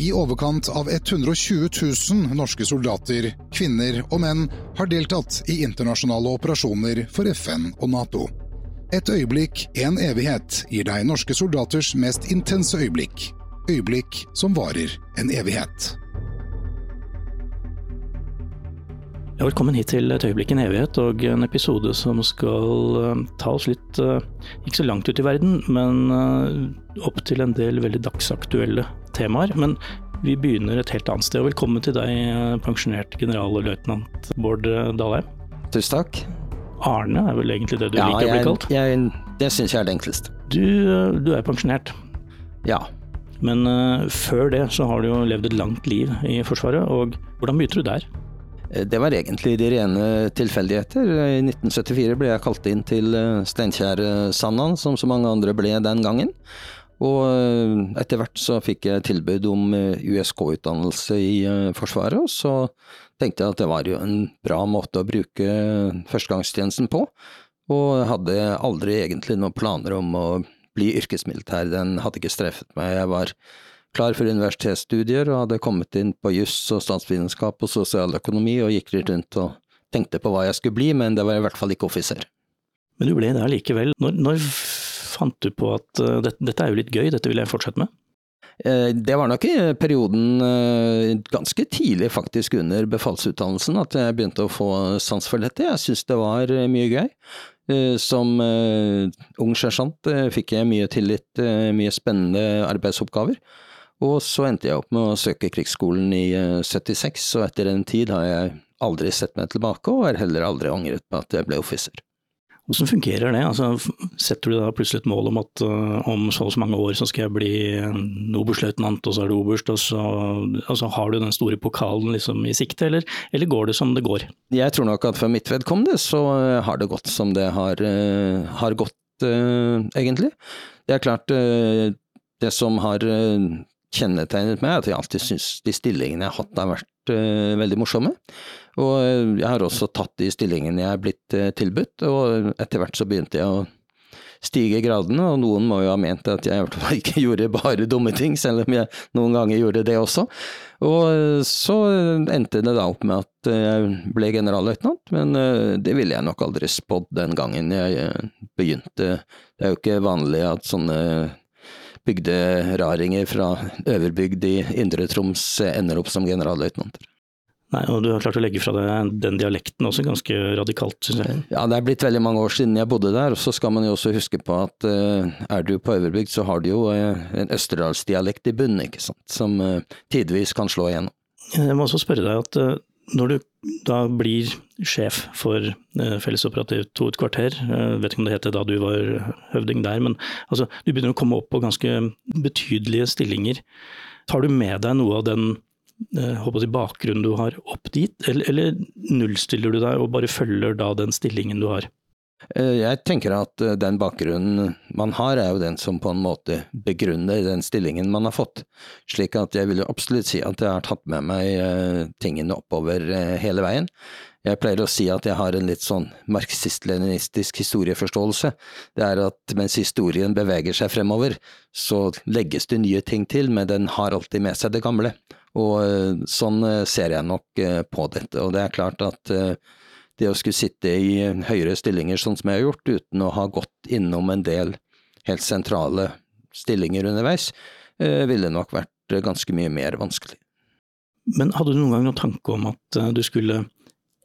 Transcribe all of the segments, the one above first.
I overkant av 120 000 norske soldater, kvinner og menn har deltatt i internasjonale operasjoner for FN og Nato. Et øyeblikk, en evighet, gir deg norske soldaters mest intense øyeblikk. Øyeblikk som varer en evighet. Velkommen hit til Et øyeblikk en evighet, og en episode som skal uh, ta oss litt uh, ikke så langt ut i verden, men uh, opp til en del veldig dagsaktuelle temaer. Men vi begynner et helt annet sted. og Velkommen til deg, pensjonert generalløytnant Bård Dalheim. Tusen takk. Arne er vel egentlig det du ja, liker å bli kalt? Ja, det syns jeg er det enkleste. Du, du er pensjonert. Ja. Men før det så har du jo levd et langt liv i Forsvaret, og hvordan begynte du der? Eh, det var egentlig de rene tilfeldigheter. I 1974 ble jeg kalt inn til eh, Steinkjer-Sandan, som så mange andre ble den gangen. Og eh, etter hvert så fikk jeg tilbud om USK-utdannelse i Forsvaret, og så tenkte jeg at det var jo en bra måte å bruke førstegangstjenesten på. Og hadde aldri egentlig noen planer om å bli yrkesmilitær, den hadde ikke streffet meg. Jeg var klar for universitetsstudier og hadde kommet inn på juss og statsvitenskap og sosialøkonomi og gikk litt rundt og tenkte på hva jeg skulle bli, men det var i hvert fall ikke offiser. Men du ble det allikevel. Når, når fant du på at uh, dette, dette, er jo litt gøy, dette vil jeg fortsette med? Eh, det var nok i perioden eh, ganske tidlig faktisk under befalsutdannelsen at jeg begynte å få sans for dette. Jeg syntes det var mye gøy. Som ung sersjant fikk jeg mye tillit, mye spennende arbeidsoppgaver. Og så endte jeg opp med å søke krigsskolen i 76, eh, og etter en tid har jeg aldri sett meg tilbake, og har heller aldri angret på at jeg ble offiser. Hvordan fungerer det? Altså, setter du da plutselig et mål om at uh, om så og så mange år så skal jeg bli oberstløytnant, og så er du oberst, og så altså, har du den store pokalen liksom i sikte, eller, eller, går det som det går? Jeg tror nok at for mitt vedkommende så eh, har det gått som det har, uh, har gått, uh, egentlig. Det er klart, det som har kjennetegnet meg, at jeg alltid syns de stillingene jeg har hatt har vært uh, veldig morsomme. Og eh, jeg har også tatt de stillingene jeg er blitt uh, tilbudt, og etter hvert så begynte jeg å stige gradene, og noen må jo ha ment at jeg ikke gjorde bare dumme ting, selv om jeg noen ganger gjorde det også. Og så endte det da opp med at jeg ble generalløytnant, men det ville jeg nok aldri spådd den gangen jeg begynte. Det er jo ikke vanlig at sånne bygderaringer fra Øverbygd i Indre Troms ender opp som generalløytnanter. Nei, og du har klart å legge fra deg den dialekten også, ganske radikalt, synes jeg. Ja, det er blitt veldig mange år siden jeg bodde der, og så skal man jo også huske på at uh, er du på Øverbygd, så har du jo uh, en østerdalsdialekt i bunnen, ikke sant, som uh, tidvis kan slå igjennom. Jeg må også spørre deg at når du da blir sjef for eh, Fellesoperativt to et kvarter, jeg vet ikke om det het det da du var høvding der, men altså, du begynner å komme opp på ganske betydelige stillinger. Tar du med deg noe av den eh, håper jeg, bakgrunnen du har opp dit, eller, eller nullstiller du deg og bare følger da den stillingen du har? Eh, jeg tenker at eh, den bakgrunnen man har, er jo den som på en måte begrunner den stillingen man har fått. Slik at jeg vil absolutt si at jeg har tatt med meg eh, tingene oppover hele veien. Jeg pleier å si at jeg har en litt sånn marxist-leninistisk historieforståelse. Det er at mens historien beveger seg fremover, så legges det nye ting til, men den har alltid med seg det gamle. Og sånn ser jeg nok på dette. Og det er klart at det å skulle sitte i høyere stillinger sånn som jeg har gjort, uten å ha gått innom en del helt sentrale stillinger underveis, eh, ville nok vært ganske mye mer vanskelig. Men hadde du noen gang noen tanke om at eh, du skulle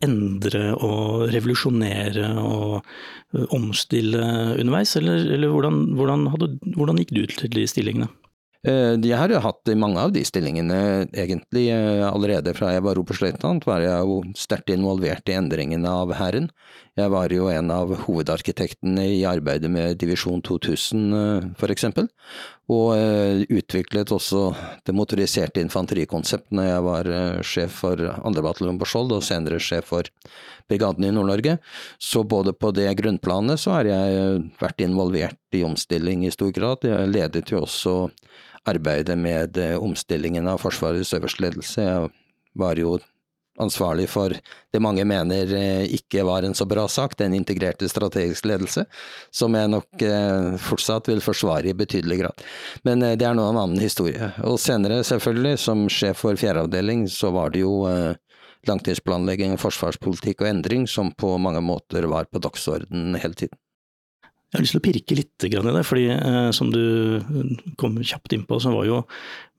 endre og revolusjonere og eh, omstille underveis, eller, eller hvordan, hvordan, hadde, hvordan gikk du til de stillingene? Eh, jeg har jo hatt mange av de stillingene, egentlig. Eh, allerede fra jeg var oberstløytnant var jeg jo sterkt involvert i endringene av Hæren. Jeg var jo en av hovedarkitektene i arbeidet med Divisjon 2000, eh, eksempel. Og utviklet også det motoriserte infanterikonseptet når jeg var sjef for 2. bataljon på Skjold, og senere sjef for brigaden i Nord-Norge. Så både på det grunnplanet så har jeg vært involvert i omstilling i stor grad. Jeg ledet jo også arbeidet med eh, omstillingen av Forsvarets øverste ledelse. Jeg var jo ansvarlig for det mange mener eh, ikke var en så bra sak, den integrerte strategisk ledelse, som jeg nok eh, fortsatt vil forsvare i betydelig grad. Men det er nå en annen historie. Og senere, selvfølgelig, som sjef for fjerde avdeling, så var det jo langtidsplanlegging, forsvarspolitikk og endring som på mange måter var på dagsordenen hele tiden. Jeg har lyst til å pirke litt i det, fordi eh, som du kom kjapt innpå, så var jo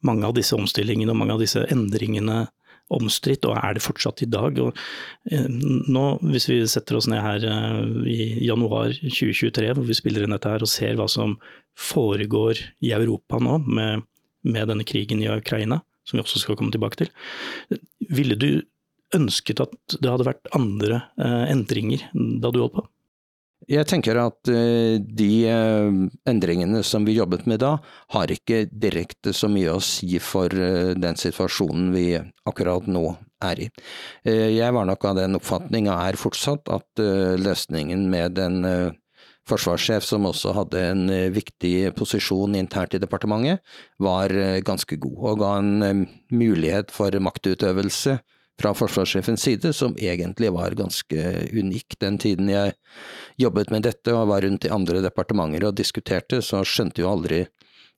mange av disse omstillingene og mange av disse endringene omstridt, og er det fortsatt i dag. Og, eh, nå, hvis vi setter oss ned her eh, i januar 2023, hvor vi spiller inn dette her og ser hva som foregår i Europa nå med, med denne krigen i Ukraina, som vi også skal komme tilbake til, ville du ønsket at det hadde vært andre eh, endringer da du holdt på? Jeg tenker at eh, de eh, endringene som vi jobbet med da, har ikke direkte så mye å si for den situasjonen vi akkurat nå er i. Jeg var nok av den oppfatning, og er fortsatt, at løsningen med en forsvarssjef som også hadde en viktig posisjon internt i departementet, var ganske god, og ga en mulighet for maktutøvelse fra forsvarssjefens side, som egentlig var ganske unik. Den tiden jeg jobbet med dette og var rundt i andre departementer og diskuterte, så skjønte jo aldri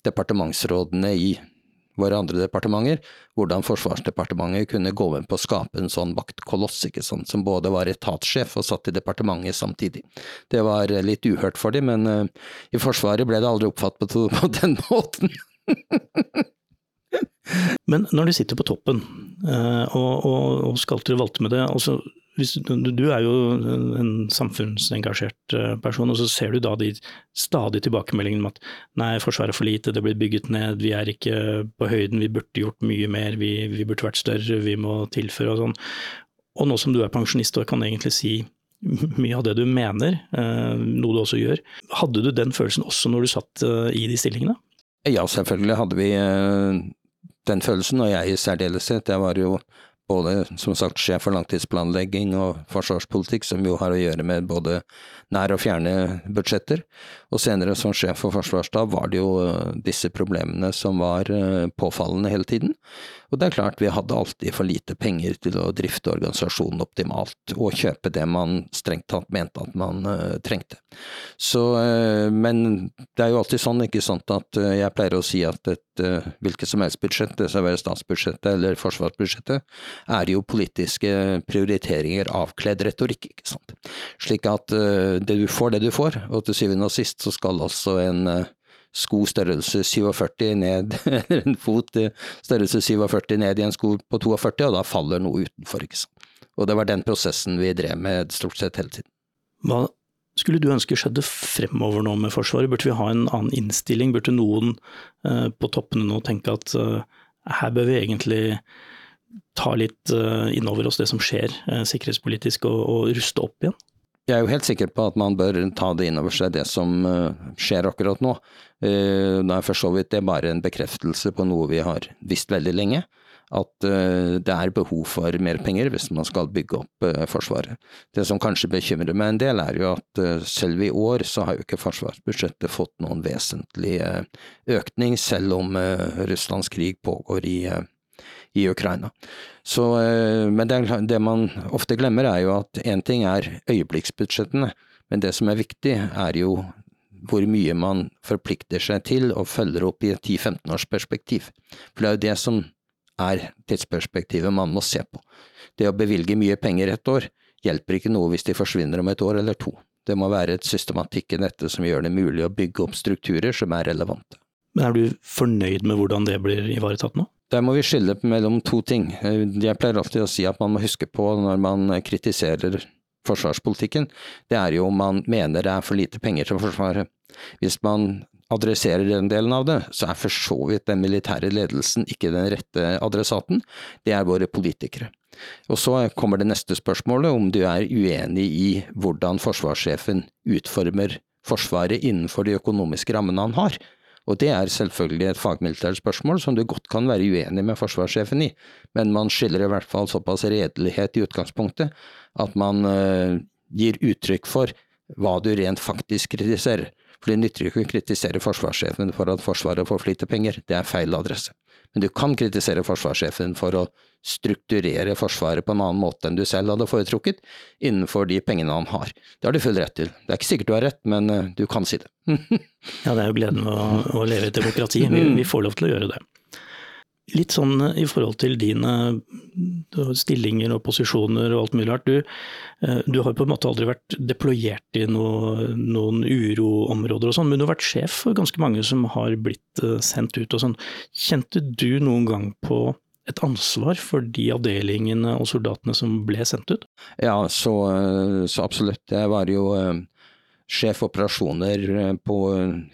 departementsrådene i våre andre departementer hvordan Forsvarsdepartementet kunne gå med på å skape en sånn vaktkoloss, ikke sant, som både var etatssjef og satt i departementet samtidig. Det var litt uhørt for dem, men uh, i Forsvaret ble det aldri oppfattet på, på den måten. Men når du sitter på toppen eh, og, og, og skalter og valter med det altså, hvis, Du er jo en samfunnsengasjert eh, person, og så ser du da de stadige tilbakemeldingene om at nei, Forsvaret er for lite, det blir bygget ned, vi er ikke på høyden, vi burde gjort mye mer, vi, vi burde vært større, vi må tilføre og sånn. Og nå som du er pensjonist og kan egentlig si mye av det du mener, eh, noe du også gjør, hadde du den følelsen også når du satt i de stillingene? Ja, selvfølgelig hadde vi den følelsen, og jeg i særdeleshet. Jeg var jo både som sagt sjef for langtidsplanlegging og forsvarspolitikk, som jo har å gjøre med både nær og fjerne budsjetter. Og senere som sjef for forsvarsstab var det jo eh, disse problemene som var eh, påfallende hele tiden. Og det er klart, vi hadde alltid for lite penger til å drifte organisasjonen optimalt, og kjøpe det man strengt tatt mente at man uh, trengte. Så, uh, men det er jo alltid sånn, ikke sant, at uh, jeg pleier å si at et hvilket som helst budsjett, det skal være statsbudsjettet eller forsvarsbudsjettet, er jo politiske prioriteringer avkledd retorikk, ikke sant. Slik at du får, det du får, og til syvende og sist så skal også en sko størrelse 47 ned, eller en fot størrelse 47 ned i en sko på 42, og da faller noe utenfor. ikke sant. Og det var den prosessen vi drev med stort sett hele tiden. Hva skulle du ønske skjedde fremover nå med Forsvaret? Burde vi ha en annen innstilling? Burde noen eh, på toppene nå tenke at eh, her bør vi egentlig ta litt eh, innover oss det som skjer eh, sikkerhetspolitisk, og ruste opp igjen? Jeg er jo helt sikker på at man bør ta det inn over seg, det som uh, skjer akkurat nå. Uh, det er for så vidt det bare en bekreftelse på noe vi har visst veldig lenge. At uh, det er behov for mer penger hvis man skal bygge opp Forsvaret. Det som kanskje bekymrer meg en del, er jo at selv i år så har jo ikke forsvarsbudsjettet fått noen vesentlig økning, selv om Russlands krig pågår i i Ukraina. Så, eh, men det, det, man ofte glemmer, er jo at én ting er øyeblikksbudsjettene, men det som er viktig, er jo hvor mye man forplikter seg til og følger opp i et 10-15 års perspektiv. For det er jo det som er tidsperspektivet man må se på. Det å bevilge mye penger et år hjelper ikke noe hvis de forsvinner om et år eller to. Det må være et systematikk i dette som gjør det mulig å bygge opp strukturer som er relevante. Men er du fornøyd med hvordan det blir ivaretatt nå? Der må vi skille mellom to ting. Jeg pleier alltid å si at man må huske på når man kritiserer forsvarspolitikken, det er jo om man mener det er for lite penger til Forsvaret. Hvis man adresserer den delen av det, så er for så vidt den militære ledelsen ikke den rette adressaten, det er våre politikere. Og så kommer det neste spørsmålet, om du er uenig i hvordan forsvarssjefen utformer Forsvaret innenfor de økonomiske rammene han har. Og det er selvfølgelig et fagmilitært spørsmål som du godt kan være uenig med forsvarssjefen i, men man skiller i hvert fall såpass redelighet i utgangspunktet at man uh, gir uttrykk for hva du rent faktisk kritiserer. For det nytter ikke å kritisere forsvarssjefen for at Forsvaret får for lite penger, det er feil adresse. Men du kan kritisere forsvarssjefen for å strukturere Forsvaret på en annen måte enn du selv hadde foretrukket, innenfor de pengene han har. Det har du full rett til. Det er ikke sikkert du har rett, men eh, du kan si det. ja, det er jo gleden ved å, å leve i et demokrati. Vi, vi, får lov til å gjøre det. Litt sånn i forhold til dine stillinger og posisjoner og alt mulig rart. Du, eh, du har på en måte aldri vært deployert i noe, noen uroområder og sånn, men du har vært sjef for ganske mange som har blitt eh, sendt ut og sånn. Kjente du noen gang på et ansvar for de avdelingene og soldatene som ble sendt ut? Ja, så, eh, så absolutt. Jeg var jo eh, sjef operasjoner eh, på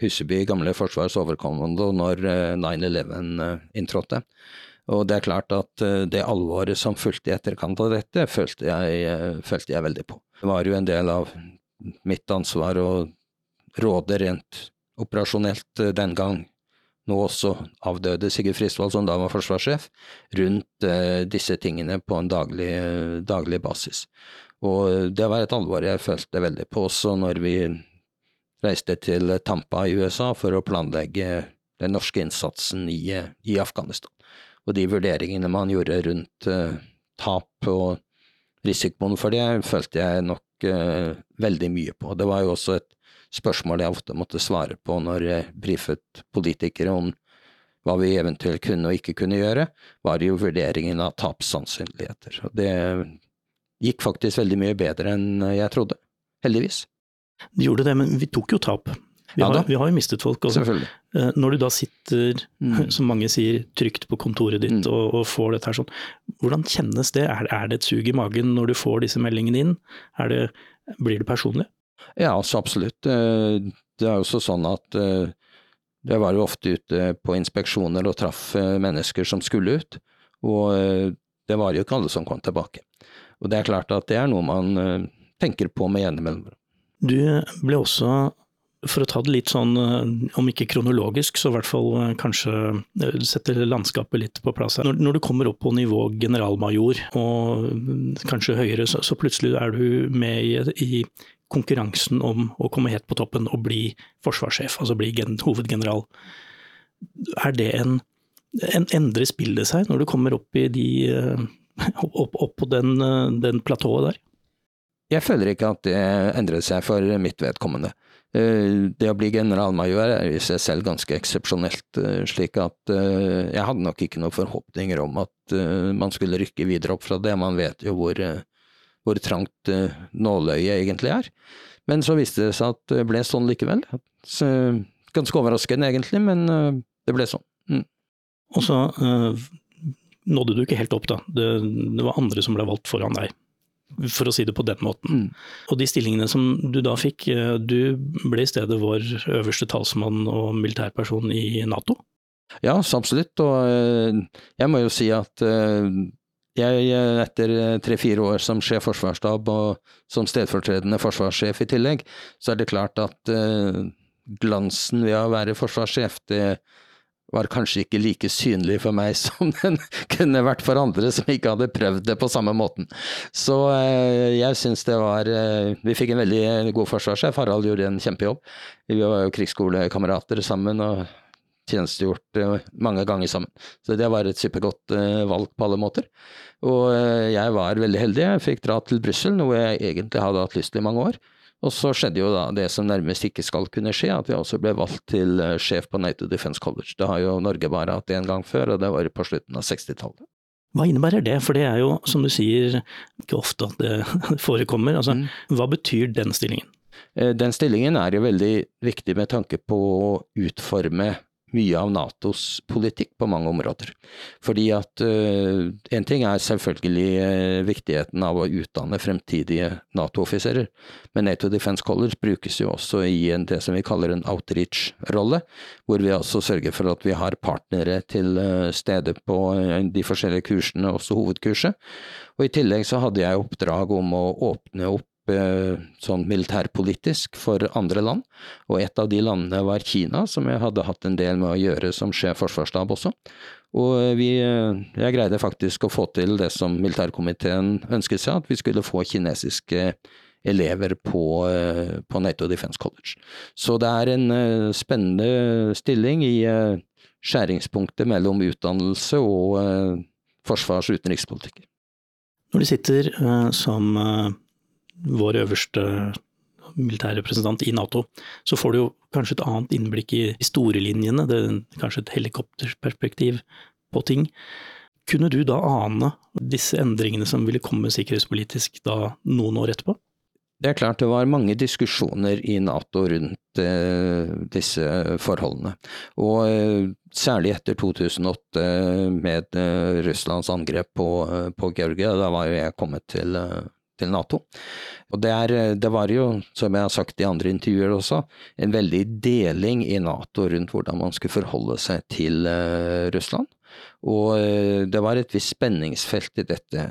Huseby gamle Forsvarets overkommando når 9-11 inntrådte. Og det er klart at det alvoret som fulgte i etterkant av dette, følte jeg, følte jeg veldig på. Det var jo en del av mitt ansvar å råde rent operasjonelt den gang nå også avdøde Sigurd Frisvold, som da var forsvarssjef, rundt eh, disse tingene på en daglig, daglig, basis. Og det var et alvor jeg følte veldig på også når vi reiste til Tampa i USA for å planlegge den norske innsatsen i, i Afghanistan. Og de vurderingene man gjorde rundt uh, tap og risikoen for det, følte jeg nok uh, veldig mye på. Det var jo også et spørsmål jeg ofte måtte svare på når jeg brifet politikere om hva vi eventuelt kunne og ikke kunne gjøre, var jo vurderingen av tapssannsynligheter. Og det gikk faktisk veldig mye bedre enn jeg trodde. Heldigvis. De gjorde det, men vi tok jo tap. Vi, ja, har, vi har, jo mistet folk. Også. Selvfølgelig. når du da sitter, mm. som mange sier, trygt på kontoret ditt mm. og, og, får dette her sånn, hvordan kjennes det? Er, er, det et sug i magen når du får disse meldingene inn? Det, blir det personlig? Ja, så absolutt. Eh, det er også sånn at eh, jeg var jo ofte ute på inspeksjoner og traff eh, mennesker som skulle ut, og det var jo ikke alle som kom tilbake. Og det er klart at det er noe man tenker på med jevne mellomrom. Du ble også, for å ta det litt sånn, om ikke kronologisk, så i hvert fall kanskje sette landskapet litt på plass her. Når, når du kommer opp på nivå generalmajor, og kanskje høyere, så, så plutselig er du med i, i konkurransen om å komme helt på toppen og bli forsvarssjef, altså bli hovedgeneral. Er det en, en Endrer spillet seg når du kommer opp, i de, eh, opp, opp på den, eh, den platået der? Jeg føler ikke at det endret seg for mitt vedkommende. Eh, det å bli generalmajor er i seg selv ganske eksepsjonelt, slik at jeg hadde nok ikke noen forhåpninger om at man skulle rykke videre opp fra det. Man vet jo hvor hvor trangt nåløyet egentlig er. Men så viste det seg at det ble sånn likevel. Så, ganske overraskende egentlig, men det ble sånn. Mm. Og så nådde du ikke helt opp, da. Det, det, var andre som ble valgt foran deg. For å si det på den måten. Mm. Og de stillingene som du da fikk, du ble i stedet vår øverste talsmann og militærperson i Nato? Ja, så absolutt. Og jeg må jo si at jeg, etter eh, tre-fire år som sjef forsvarsstab og som stedfortredende forsvarssjef i tillegg, så er det klart at glansen ved å være forsvarssjef, det var kanskje ikke like synlig for meg som den kunne vært for andre som ikke hadde prøvd det på samme måten. Så uh, jeg syns det var uh, Vi fikk en veldig god forsvarssjef, Harald gjorde en kjempejobb. Vi var jo krigsskolekamerater sammen. og tjenestegjort eh, mange ganger sammen. Så det var et supergodt eh, valg på alle måter. Og eh, jeg var veldig heldig, jeg fikk dra til Brussel, noe jeg egentlig hadde hatt lyst til i mange år. Og så skjedde jo da det som nærmest ikke skal kunne skje, at vi også ble valgt til sjef på NATO Defense College. Det har jo Norge bare hatt én gang før, og det var på slutten av 60-tallet. Hva innebærer det, for det er jo, som du sier, ikke ofte at det forekommer. Altså, mm. Hva betyr den stillingen? Den stillingen er jo veldig viktig med tanke på å utforme mye av Natos politikk på mange områder. Fordi at uh, en ting er selvfølgelig uh, viktigheten av å utdanne fremtidige Nato-offiserer, men Nato Defense College brukes jo også i en, det som vi kaller en outreach-rolle, hvor vi altså sørger for at vi har partnere til uh, stede på de forskjellige kursene, også hovedkurset. Og i tillegg så hadde jeg oppdrag om å åpne opp sånn militærpolitisk for andre land, og et av de landene var Kina, som jeg hadde hatt en del med å gjøre som sjef forsvarsstab også. Og eh, vi, eh, jeg greide faktisk å få til det som militærkomiteen ønsket seg, at vi skulle få kinesiske elever på, på NATO Defense College. Så det er en spennende stilling i skjæringspunktet mellom utdannelse og eh, forsvars- og utenrikspolitikk. Når du sitter eh, som eh, vår øverste militærrepresentant i Nato, så får du jo kanskje et annet innblikk i historielinjene, det er kanskje et helikopterperspektiv på ting. Kunne du da ane disse endringene som ville komme sikkerhetspolitisk da noen år etterpå? Det er klart det var mange diskusjoner i Nato rundt eh, disse forholdene. Og eh, særlig etter 2008 med eh, Russlands angrep på, eh, på, Georgia, da var jo jeg kommet til, eh, til Nato. Og det, er, det, var jo, som jeg har sagt i andre intervjuer også, en veldig deling i Nato rundt hvordan man skulle forholde seg til eh, Russland. Og eh, det var et visst spenningsfelt i dette.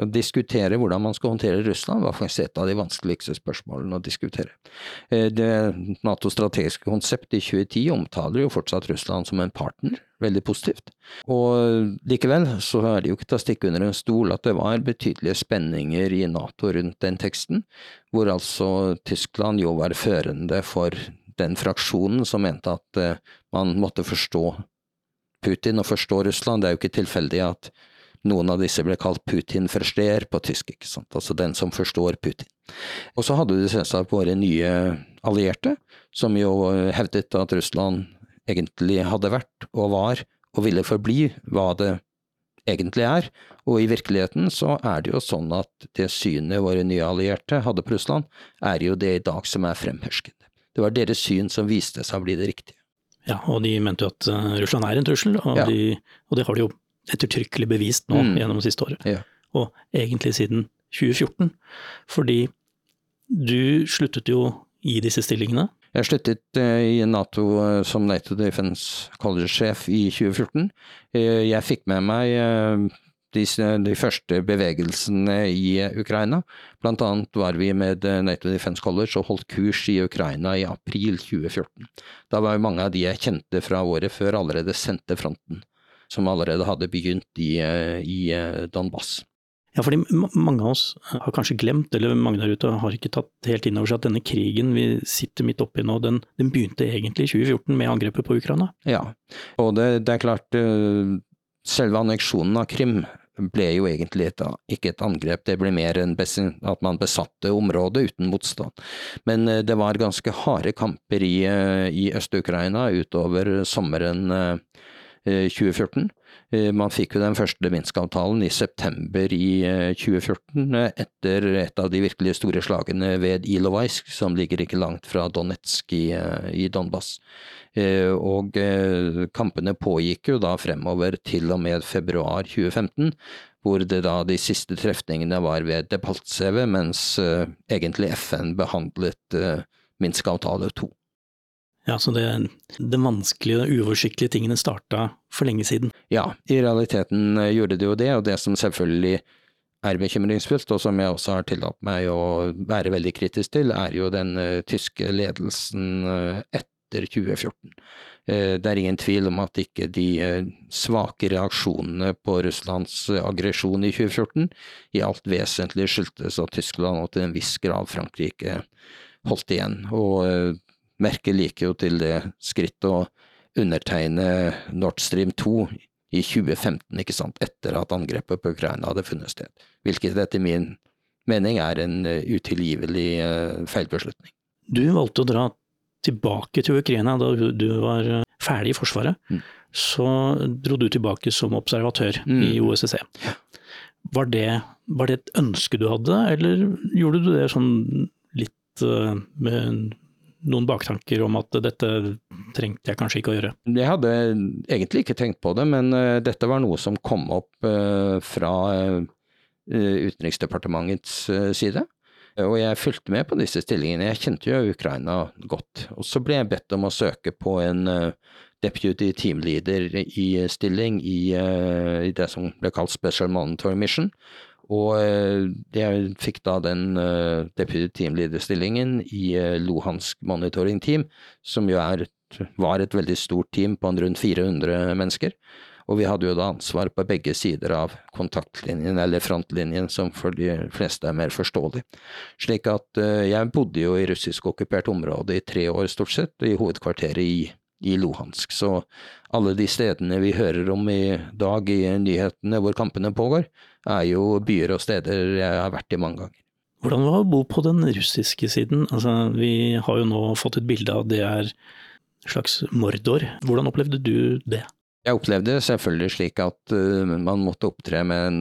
Å diskutere hvordan man skal håndtere Russland var faktisk et av de vanskeligste spørsmålene å diskutere. Eh, det Natos strategiske konsept i 2010 omtaler jo fortsatt Russland som en partner, veldig positivt. Og likevel så er det jo ikke til å stikke under en stol at det var betydelige spenninger i Nato rundt den teksten, hvor altså Tyskland jo var førende for den fraksjonen som mente at eh, man måtte forstå Putin og forstå Russland. Det er jo ikke tilfeldig at noen av disse ble kalt Putin-forsteer på tysk, ikke sant, altså den som forstår Putin. Og så hadde du selvsagt våre nye allierte, som jo hevdet at Russland egentlig hadde vært og var og ville forbli hva det egentlig er, og i virkeligheten så er det jo sånn at det synet våre nye allierte hadde på Russland, er jo det i dag som er fremherskende. Det var deres syn som viste seg å bli det riktige. Ja, og de mente jo at uh, Russland er en trussel, og, ja. de, og, det har de jo ettertrykkelig bevist nå mm. gjennom det siste året. Ja. Og egentlig siden 2014. Fordi du sluttet jo i disse stillingene. Jeg sluttet uh, i Nato uh, som NATO Defense College-sjef i 2014. jeg fikk med meg de, de, første bevegelsene i Ukraina. Blant annet var vi med NATO Defense College og holdt kurs i Ukraina i april 2014. Da var mange av de jeg kjente fra året før allerede sendte fronten, som allerede hadde begynt i, i Donbass. Ja, fordi mange av oss har kanskje glemt, eller mange der ute har ikke tatt helt inn over seg at denne krigen vi sitter midt oppi nå, den, den begynte egentlig i 2014 med angrepet på Ukraina? Ja, og det, det er klart eh, selve anneksjonen av Krim ble jo egentlig et, ikke et angrep, det ble mer enn at man besatte området uten motstand. Men eh, det var ganske harde kamper i, eh, i Øst-Ukraina utover sommeren 2014. Eh, man fikk jo den første Minsk-avtalen i september i 2014, etter et av de virkelig store slagene ved Ilovaisk, som ligger ikke langt fra Donetsk i, i Donbass. Eh, og eh, kampene pågikk jo da fremover til og med februar 2015, hvor det da de siste trefningene var ved Depaltseve, mens eh, egentlig FN behandlet Minsk-avtale 2. Ja, Så det, det vanskelige og uoversiktlige tingene starta for lenge siden? Ja, i realiteten gjorde det jo det, og det som selvfølgelig er bekymringsfullt, og som jeg også har tillatt meg å være veldig kritisk til, er jo den uh, tyske ledelsen uh, etter etter 2014. Eh, det er ingen tvil om at ikke de eh, svake reaksjonene på Russlands aggresjon i 2014 i alt vesentlig skyldtes at Tyskland og til en viss grad Frankrike holdt igjen. Og eh, Merkel liker jo til det skrittet å undertegne Nord Stream 2 i 2015, ikke sant, etter at angrepet på Ukraina hadde funnet sted. Hvilket etter min mening er en utilgivelig feilbeslutning. Du valgte å dra tilbake til Ukraina da du var eh, ferdig i Forsvaret. Mm. Så dro du tilbake som observatør mm. i OSSE. Var det, var det, et ønske du hadde, eller gjorde du det sånn litt med noen baktanker om at dette trengte jeg kanskje ikke å gjøre? Jeg hadde egentlig ikke tenkt på det, men uh, dette var noe som kom opp uh, fra Utenriksdepartementets side. Og jeg fulgte med på disse stillingene, jeg kjente jo Ukraina godt. Og så ble jeg bedt om å søke på en deputy team leader i stilling i, i, det som ble kalt Special Monitor Mission. Og uh, jeg fikk da den deputy teamlederstillingen i Luhansk Monitoring Team, som jo er, var et veldig stort team på rundt 400 mennesker. Og vi hadde jo da ansvar på begge sider av kontaktlinjen, eller frontlinjen, som for de fleste er mer forståelig. Slik at uh, jeg bodde jo i russisk okkupert område i tre år, stort sett, i hovedkvarteret i i Luhansk. Så alle de stedene vi hører om i dag i nyhetene hvor kampene pågår, er jo byer og steder jeg har vært i mange ganger. Hvordan var det å bo på den russiske siden? Altså, vi har jo nå fått et bilde av det er slags Mordor. Hvordan opplevde du det? Jeg opplevde det selvfølgelig slik at uh, man måtte opptre med en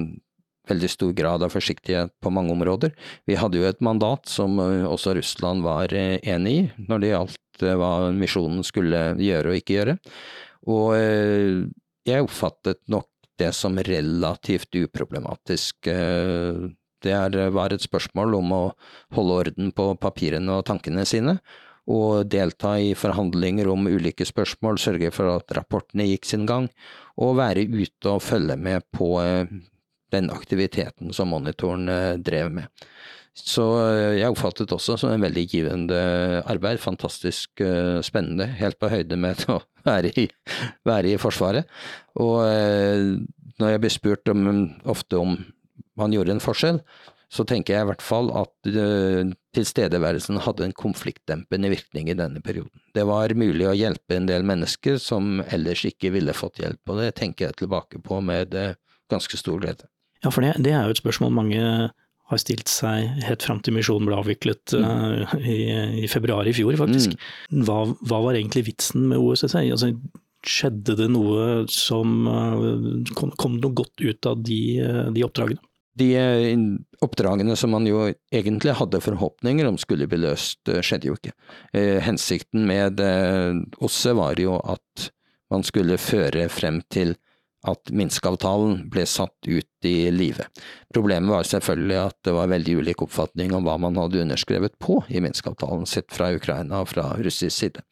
veldig stor grad av forsiktighet på mange områder. Vi hadde jo et mandat som uh, også Russland var uh, enig i, når det gjaldt hva misjonen skulle gjøre og ikke gjøre. Og jeg oppfattet nok det som relativt uproblematisk. Det var et spørsmål om å holde orden på papirene og tankene sine, og delta i forhandlinger om ulike spørsmål, sørge for at rapportene gikk sin gang, og være ute og følge med på eh, den aktiviteten som monitoren eh, drev med. Så eh, jeg oppfattet også som en veldig givende arbeid, fantastisk spennende, helt på høyde med å være i, være i Forsvaret. Og når jeg blir spurt om, ofte om man gjorde en forskjell, så tenker jeg i hvert fall at tilstedeværelsen hadde en konfliktdempende virkning i denne perioden. Det var mulig å hjelpe en del mennesker som ellers ikke ville fått hjelp, og det tenker jeg tilbake på med ganske stor glede. Ja, for det, det, er jo et spørsmål mange har stilt seg helt fram til misjonen ble avviklet uh, i, i, februar i fjor, faktisk. Mm. Hva, hva, var egentlig vitsen med OSSE? Altså, skjedde det noe som kom, kom noe godt ut av de, de oppdragene? De eh, oppdragene som man jo egentlig hadde forhåpninger om skulle bli løst, eh, skjedde jo ikke. Eh, hensikten med OSSE var jo at man skulle føre frem til at Minsk-avtalen ble satt ut i live. Problemet var selvfølgelig at det var veldig ulik oppfatning om hva man hadde underskrevet på i Minsk-avtalen, sett fra Ukraina og fra russisk side.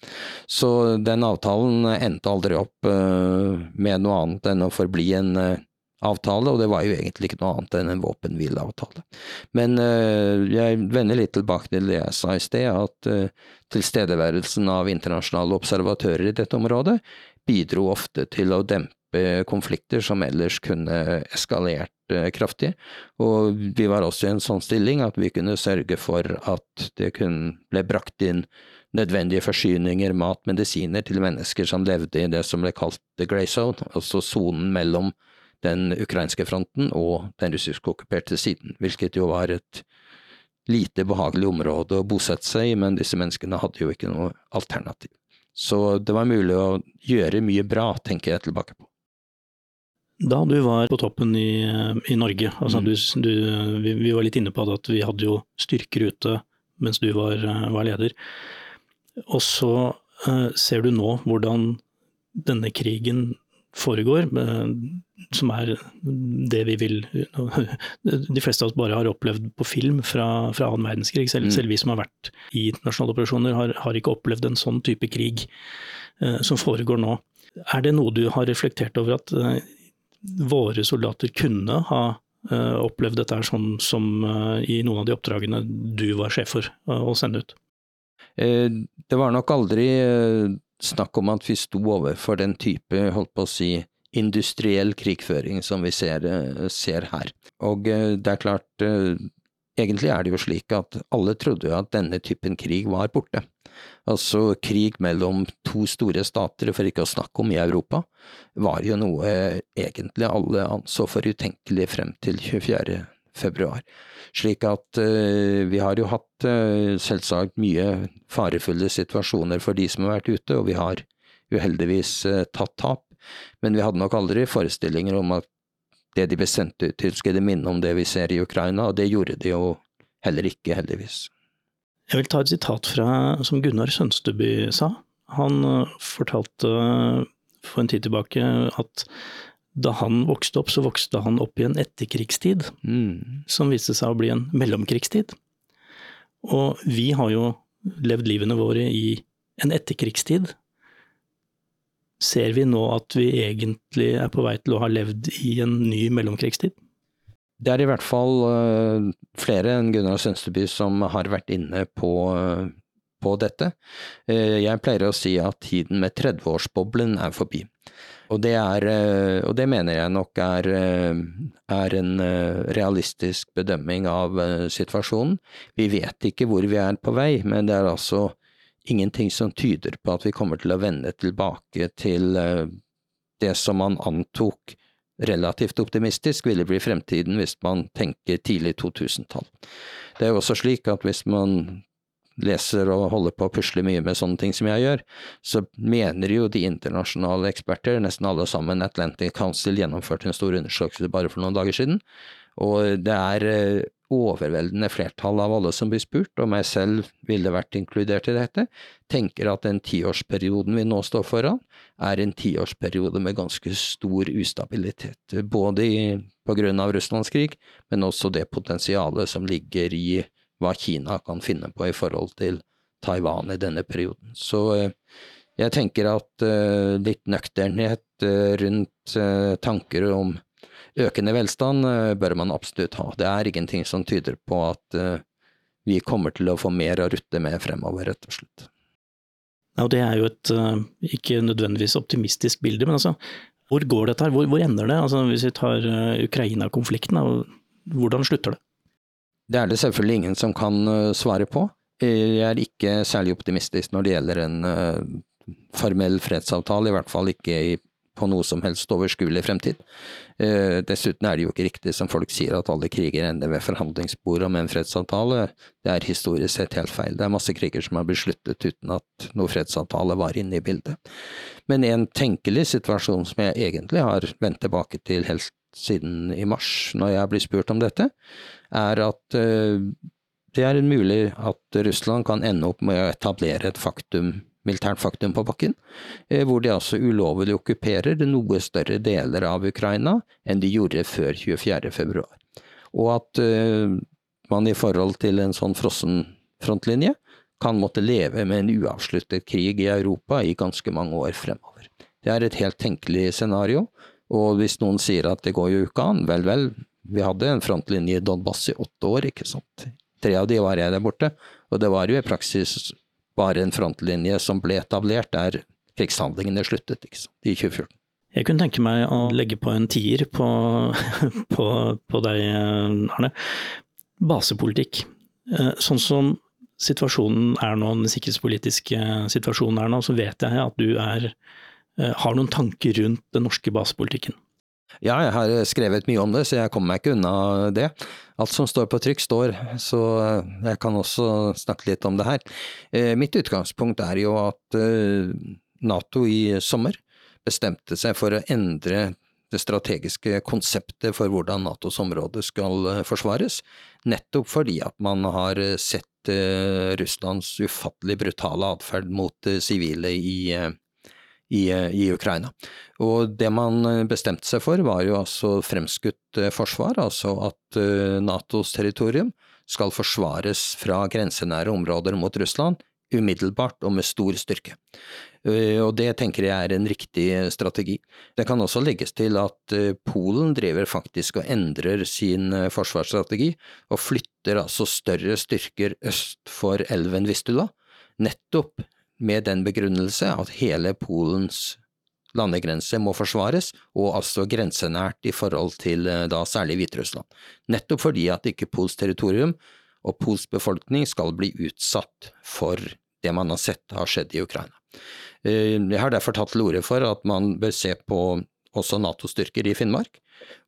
Så den avtalen endte aldri opp med noe annet enn å forbli en avtale, og det var jo egentlig ikke noe annet enn en våpenhvileavtale. Men uh, jeg vender litt tilbake til det jeg sa i sted, at tilstedeværelsen av internasjonale observatører i dette området bidro ofte til å dempe konflikter som ellers kunne eskalert uh, kraftig, og vi var også i en sånn stilling at vi kunne sørge for at det kunne ble brakt inn nødvendige forsyninger, mat, medisiner til mennesker som levde i det som ble kalt the grey zone, altså sonen mellom den ukrainske fronten og den russisk-okkuperte siden, hvilket jo var et lite behagelig område å bosette seg i, men disse menneskene hadde jo ikke noe alternativ. Så det var mulig å gjøre mye bra, tenker jeg tilbake på. Da du var på toppen i, i Norge, altså mm. du, du, vi, vi, var litt inne på det at vi hadde jo styrker ute mens du var, var leder. Og så uh, ser du nå hvordan denne krigen foregår, som er det vi vil De fleste av oss bare har opplevd på film fra, fra annen verdenskrig. Selv, mm. selv, vi som har vært i internasjonale operasjoner, har, har, ikke opplevd en sånn type krig eh, som foregår nå. Er det noe du har reflektert over at eh, våre soldater kunne ha eh, opplevd dette sånn som eh, i noen av de oppdragene du var sjef for eh, å sende ut? Det var nok aldri snakk om at vi sto overfor den type, holdt på å si, industriell krigføring som vi ser, ser her. Og det er klart, egentlig er det jo slik at alle trodde at denne typen krig var borte. Altså krig mellom to store stater, for ikke å snakke om i Europa, var jo noe egentlig alle anså for utenkelig frem til 24. februar. Slik at uh, vi har jo hatt uh, selvsagt mye farefulle situasjoner for de som har vært ute, og vi har uheldigvis uh, tatt tap. Men vi hadde nok aldri forestillinger om at det de ble sendt ut til, skulle minne om det vi ser i Ukraina, og det gjorde de jo heller ikke, heldigvis. Jeg vil ta et sitat fra, som Gunnar Sønsteby sa. Han fortalte for en tid tilbake at da han vokste opp, så vokste han opp i en etterkrigstid mm. som viste seg å bli en mellomkrigstid. Og vi har jo levd livene våre i en etterkrigstid. Ser vi nå at vi egentlig er på vei til å ha levd i en ny mellomkrigstid? Det er i hvert fall uh, flere enn Gunnar Sønsteby som har vært inne på, uh, på dette. Uh, jeg pleier å si at tiden med 30-årsboblen er forbi. Og det, er, eh, og det mener jeg nok er, eh, er, en eh, realistisk bedømming av situasjonen. Vi vet ikke hvor vi er på vei, men det er altså ingenting som tyder på at vi kommer til å vende tilbake til eh, det som man antok relativt optimistisk ville bli fremtiden hvis man tenker tidlig 2000-tall. Det er jo også slik at hvis man leser og holder på å pusle mye med sånne ting som jeg gjør, så mener jo de internasjonale eksperter, nesten alle sammen, Atlantic Council gjennomførte en stor undersøkelse bare for noen dager siden, og det er eh, overveldende flertall av alle som blir spurt, og meg selv ville vært inkludert i dette, tenker at den tiårsperioden vi nå står foran, er en tiårsperiode med ganske stor ustabilitet. Både på grunn av Russlands krig, men også det potensialet som ligger i hva Kina kan finne på i forhold til Taiwan i denne perioden. Så eh, jeg tenker at uh, litt nøkternhet uh, rundt tanker om økende velstand bør man absolutt ha. Det er ingenting som tyder på at vi kommer til å få mer å rutte med fremover, rett og slett. Ja, det er jo et ikke nødvendigvis optimistisk bilde, men altså, hvor går dette her? Hvor, hvor ender det? Altså, hvis vi tar Ukraina-konflikten, hvordan slutter det? Det er det selvfølgelig ingen som kan svare på. Jeg er ikke særlig optimistisk når det gjelder en formell fredsavtale, i hvert fall ikke i, på noe som helst overskuelig fremtid. Uh, dessuten er det jo ikke riktig som folk sier at alle kriger ender ved forhandlingsbordet om en fredsavtale. Det er historisk sett helt feil. Det er masse kriger som har besluttet uten at noe fredsavtale var inne i bildet. Men en tenkelig situasjon som jeg egentlig har vendt tilbake til helt siden i mars, når jeg blir spurt om dette, er at eh, det er mulig at Russland kan ende opp med å etablere et faktum, militært faktum på bakken, eh, hvor de altså ulovlig okkuperer noe større deler av Ukraina enn de gjorde før 24. februar. Og at eh, man i forhold til en sånn frossen frontlinje kan måtte leve med en uavsluttet krig i Europa i ganske mange år fremover. Det er et helt tenkelig scenario, og hvis noen sier at det går jo ikke an, vel, vel, vi hadde en frontlinje i Donbass i åtte år, ikke sant. Tre av de var jeg der borte, og det var jo i praksis bare en frontlinje som ble etablert der krigshandlingene sluttet, ikke sant, i 2014. Jeg kunne tenke meg å legge på en tier på, på, på deg, Arne. Basepolitikk. Eh, sånn som situasjonen er nå, den sikkerhetspolitiske situasjonen er nå, så vet jeg at du er Eh, har noen tanker rundt den norske basepolitikken? Ja, jeg har skrevet mye om det, så jeg kommer meg ikke unna det. Alt som står på trykk, står, så eh, jeg kan også snakke litt om det her. Eh, mitt utgangspunkt er jo at Nato i sommer bestemte seg for å endre det strategiske konseptet for hvordan Natos område skal forsvares, nettopp fordi at man har sett Russlands ufattelig brutale atferd mot sivile i i, i, Ukraina. Og det man eh, bestemte seg for, var jo altså fremskutt eh, forsvar, altså at eh, Natos territorium skal forsvares fra grensenære områder mot Russland umiddelbart og med stor styrke. Og det tenker jeg er en riktig strategi. Det kan også legges til at Polen driver faktisk og endrer sin forsvarsstrategi, og flytter altså større styrker øst for elven Vistula, nettopp med den begrunnelse at hele Polens landegrense må forsvares, og altså grensenært i forhold til eh, da særlig Hviterussland. Nettopp fordi at ikke Pols territorium og Pols befolkning skal bli utsatt for det man har sett har skjedd i Ukraina. Eh, jeg har derfor tatt til orde for at man bør se på også Nato-styrker i Finnmark,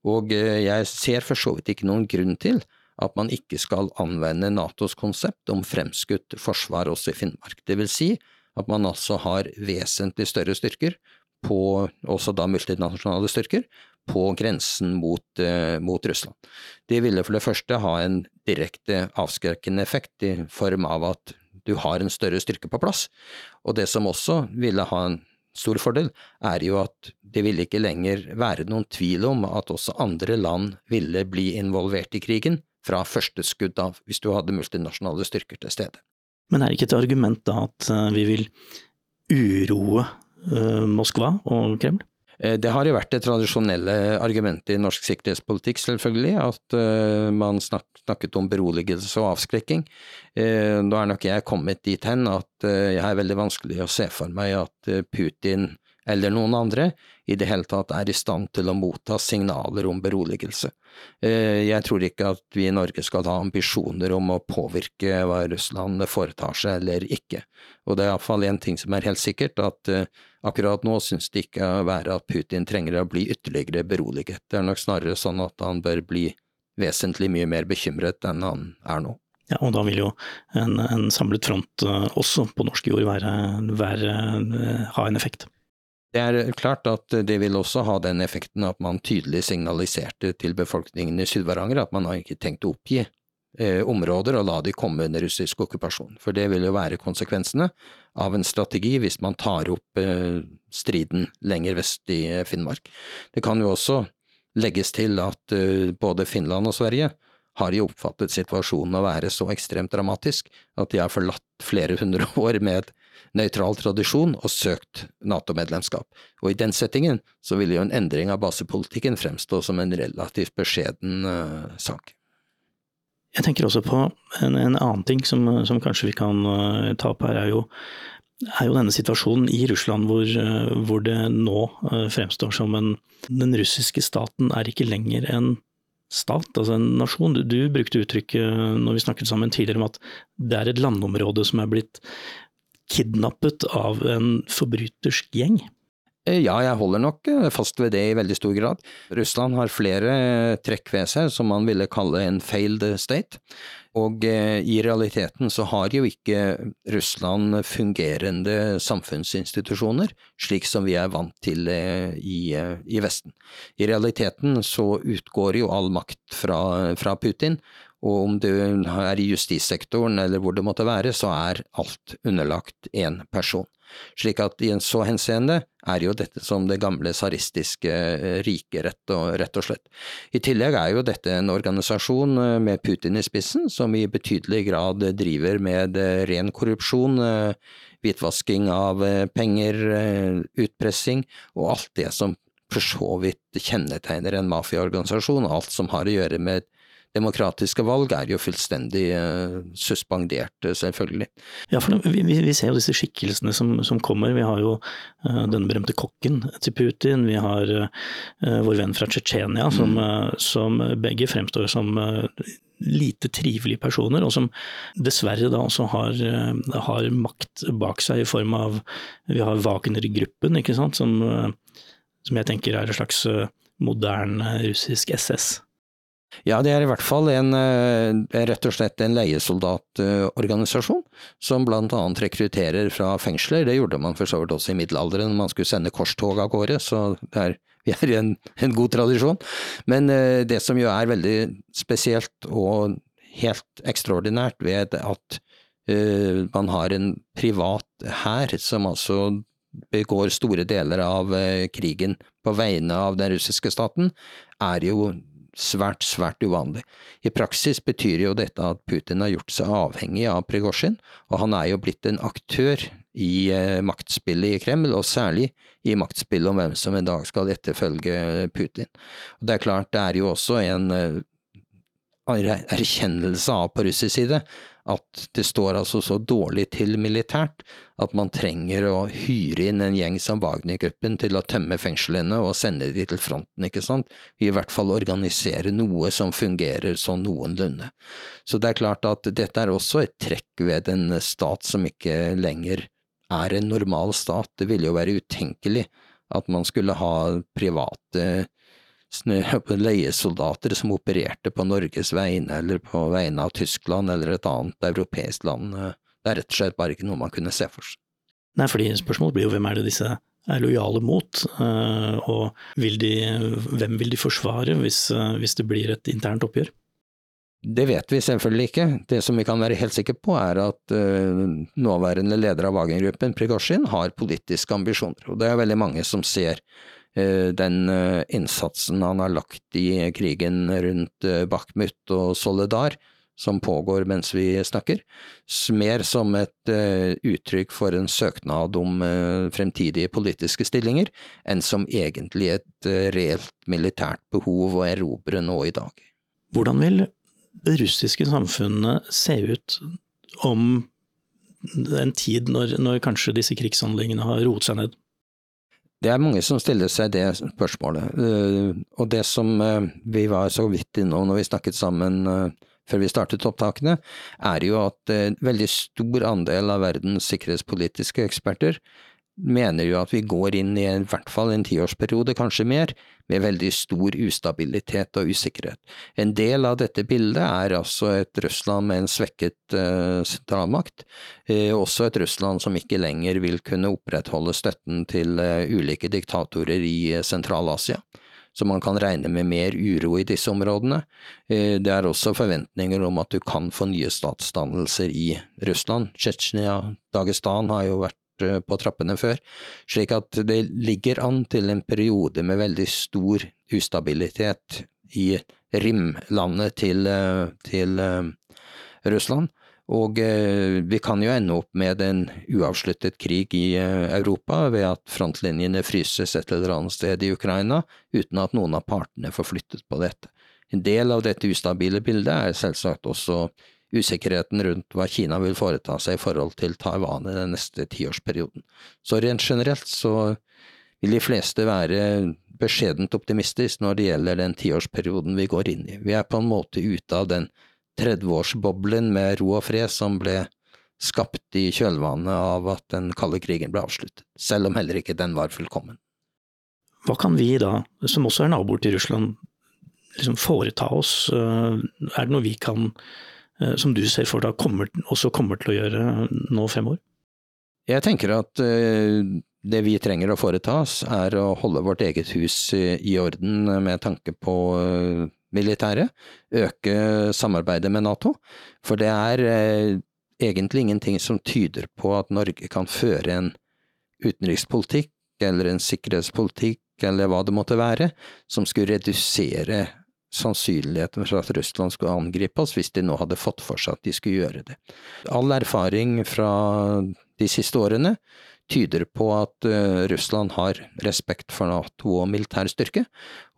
og eh, jeg ser for så vidt ikke noen grunn til at man ikke skal anvende Natos konsept om fremskutt forsvar også i Finnmark. Det vil si at man altså har vesentlig større styrker, på, også da multinasjonale styrker, på grensen mot, uh, mot, Russland. Det ville for det første ha en direkte avskrekkende effekt i form av at du har en større styrke på plass. Og det som også ville ha en stor fordel, er jo at det ville ikke lenger være noen tvil om at også andre land ville bli involvert i krigen fra første skudd av, hvis du hadde multinasjonale styrker til stede. Men er det ikke et argument da at eh, vi vil uroe eh, Moskva og Kreml? Eh, det har jo vært det tradisjonelle argumentet i norsk sikkerhetspolitikk, selvfølgelig, at man snakket om beroligelse og avskrekking. Nå er nok jeg kommet dit hen at jeg er veldig vanskelig å se for meg at Putin eller noen andre i det hele tatt er i stand til å motta signaler om beroligelse. Eh, jeg tror ikke at vi i Norge skal ha ambisjoner om å påvirke hva Russland foretar seg eller ikke. Og det er iallfall én ting som er helt sikkert, at eh, akkurat nå synes det ikke å være at Putin trenger å bli ytterligere beroliget. Det er nok snarere sånn at han bør bli vesentlig mye mer bekymret enn han er nå. Ja, og da vil jo en, en samlet front uh, også på norsk jord være, være, ha en effekt. Det er klart at det vil også ha den effekten at man tydelig signaliserte til befolkningen i Syd-Varanger at man har ikke tenkt å oppgi eh, områder og la de komme under russisk okkupasjon. For det vil jo være konsekvensene av en strategi hvis man tar opp eh, striden lenger vest i eh, Finnmark. Det kan jo også legges til at eh, både Finland og Sverige har jo oppfattet situasjonen å være så ekstremt dramatisk at de har forlatt flere hundre år med nøytral tradisjon og søkt NATO-medlemskap. Og i den settingen så ville jo en endring av basepolitikken fremstå som en relativt beskjeden uh, sak. Jeg tenker også på en, en annen ting som, som, kanskje vi kan uh, ta opp her, er jo, er jo denne situasjonen i Russland hvor, uh, hvor det nå fremstår som en Den russiske staten er ikke lenger en stat, altså en nasjon. Du, du, brukte uttrykket når vi snakket sammen tidligere om at det er et landområde som er blitt kidnappet av en forbrytersk gjeng? Eh, ja, jeg holder nok eh, fast ved det i veldig stor grad. Russland har flere trekk ved seg som man ville kalle en failed state. Og eh, i realiteten så har jo ikke Russland fungerende samfunnsinstitusjoner, slik som vi er vant til i, i Vesten. I realiteten så utgår jo all makt fra, fra Putin, og om du er i justissektoren eller hvor det måtte være, så er alt underlagt én person. Slik at i en så henseende er jo dette som det gamle tsaristiske eh, riket, rett rett og slett. I tillegg er jo dette en organisasjon eh, med Putin i spissen, som i betydelig grad driver med eh, ren korrupsjon, hvitvasking av penger, utpressing og alt det som for så vidt kjennetegner en mafiaorganisasjon, alt som har å gjøre med demokratiske valg er jo fullstendig uh, suspendert, eh, selvfølgelig. Ja, for vi, vi, ser jo disse skikkelsene som, som kommer. Vi har jo den denne berømte kokken til Putin, vi har vår venn fra Tsjetsjenia, som, mm. som, begge fremstår som lite trivelige personer, og som dessverre da også har, har, makt bak seg i form av Vi har Wagner-gruppen, ikke sant, som, som jeg tenker er en slags moderne russisk SS. Ja, det er i hvert fall en, eh, rett og slett en leiesoldatorganisasjon, som blant annet rekrutterer fra fengsler. Det gjorde man for så vidt også i middelalderen, man skulle sende korstog av gårde, så er, vi er i en, en, god tradisjon. Men eh, det som jo er veldig spesielt og helt ekstraordinært ved at uh, man har en privat hær som altså begår store deler av krigen på vegne av den russiske staten, er jo svært, svært uvanlig. I praksis betyr jo dette at Putin har gjort seg avhengig av Prigozjin, og han er jo blitt en aktør i eh, maktspillet i Kreml, og særlig i maktspillet om hvem som en dag skal etterfølge Putin. Og det er klart, det er jo også en eh, erkjennelse av på russisk side at det står altså så dårlig til militært at man trenger å hyre inn en gjeng som Wagner-gruppen til å tømme fengslene og sende de til fronten, ikke sant, i hvert fall organisere noe som fungerer sånn noenlunde. Så det er klart at dette er også et trekk ved en stat som ikke lenger er en normal stat. Det ville jo være utenkelig at man skulle ha private leiesoldater som opererte på Norges vegne eller på vegne av Tyskland eller et annet europeisk land. Det er rett og slett bare ikke noe man kunne se for seg. Nei, fordi spørsmålet blir jo hvem er det disse er lojale mot, eh, og vil de, hvem vil de forsvare hvis, eh, hvis det blir et internt oppgjør? Det vet vi selvfølgelig ikke. Det som vi kan være helt sikre på, er at nåværende leder av Wagen-gruppen, Prigozjin, har politiske ambisjoner. Og det er veldig mange som ser Eh, den eh, innsatsen han har lagt i krigen rundt eh, Bakhmut og Soledar, som pågår mens vi snakker, mer som et uttrykk for en søknad om fremtidige politiske stillinger, enn som egentlig et reelt militært behov å erobre nå i dag. Hvordan vil det russiske samfunnet se ut om en tid når, når kanskje disse krigshandlingene har roet seg ned? Det er mange som stiller seg det spørsmålet. Eh, og det som eh, vi var så vidt innom når vi snakket sammen eh, før vi startet opptakene, er jo at en veldig stor andel av verdens sikkerhetspolitiske eksperter mener jo at vi går inn i i hvert fall en tiårsperiode, kanskje mer, med veldig stor ustabilitet og usikkerhet. En del av dette bildet er altså et Russland med en svekket uh, sentralmakt, uh, også et Russland som ikke lenger vil kunne opprettholde støtten til uh, ulike diktatorer i Sentral-Asia. Så man kan regne med mer uro i disse områdene. Det er også forventninger om at du kan få nye statsdannelser i Russland. Tsjetsjenia, Dagestan har jo vært på trappene før. Slik at det ligger an til en periode med veldig stor ustabilitet i rimlandet til, eh, til eh, Russland. Og vi kan jo ende opp med en uavsluttet krig i Europa ved at frontlinjene fryses et eller annet sted i Ukraina, uten at noen av partene får flyttet på dette. En del av dette ustabile bildet er selvsagt også usikkerheten rundt hva Kina vil foreta seg i forhold til Taiwan i den neste tiårsperioden. Så rent generelt så vil de fleste være beskjedent optimistisk når det gjelder den tiårsperioden vi går inn i. Vi er på en måte ute av den 30-årsboblen med ro og fred som ble skapt i kjølvannet av at den kalde krigen ble avsluttet, selv om heller ikke den var fullkommen. Hva kan vi da, som også er naboer til Russland, liksom foreta oss? Er det noe vi kan Eh, som du ser for deg kommer, også kommer til å gjøre nå fem år? Jeg tenker at eh, det vi trenger å foreta oss, er å holde vårt eget hus i orden med tanke på eh, militæret. Øke samarbeidet med Nato. For det er egentlig ingenting som tyder på at Norge kan føre en utenrikspolitikk eller en sikkerhetspolitikk eller hva det måtte være, som skulle redusere sannsynligheten for at Russland skulle angripe oss hvis de nå hadde fått for seg at de skulle gjøre det. All erfaring fra de siste årene tyder på at uh, Russland har respekt for Nato og militær styrke,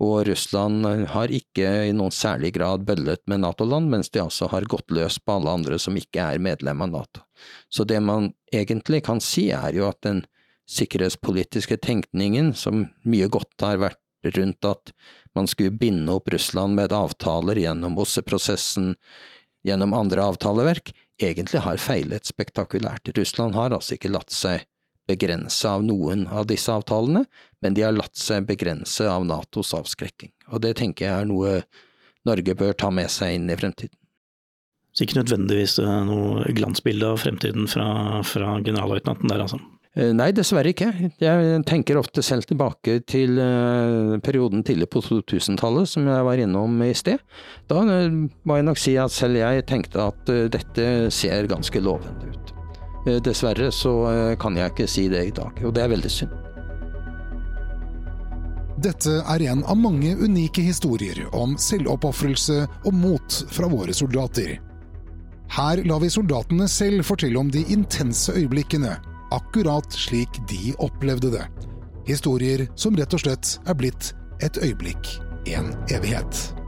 og Russland har ikke i noen særlig grad bøllet med Nato-land, mens de altså har gått løs på alle andre som ikke er medlem av Nato. Så det man egentlig kan si er jo at den sikkerhetspolitiske tenkningen, som mye godt har vært rundt at man skulle binde opp Russland med avtaler gjennom OSSE-prosessen, gjennom andre avtaleverk, egentlig har feilet spektakulært. Russland har altså ikke latt seg begrense av noen av disse avtalene, men de har latt seg begrense av Natos avskrekking. Og det tenker jeg er noe Norge bør ta med seg inn i fremtiden. Så ikke nødvendigvis noe glansbilde av fremtiden fra, fra generalløytnanten der, altså? Eh, nei, dessverre ikke. Jeg tenker ofte selv tilbake til eh, perioden tidlig på 2000-tallet, som jeg var innom i sted. Da eh, må jeg nok si at selv jeg tenkte at dette ser ganske lovende ut. Dessverre så kan jeg ikke si det i dag, og det er veldig synd. Dette er en av mange unike historier om selvoppofrelse og mot fra våre soldater. Her lar vi soldatene selv fortelle om de intense øyeblikkene akkurat slik de opplevde det. Historier som rett og slett er blitt et øyeblikk, en evighet.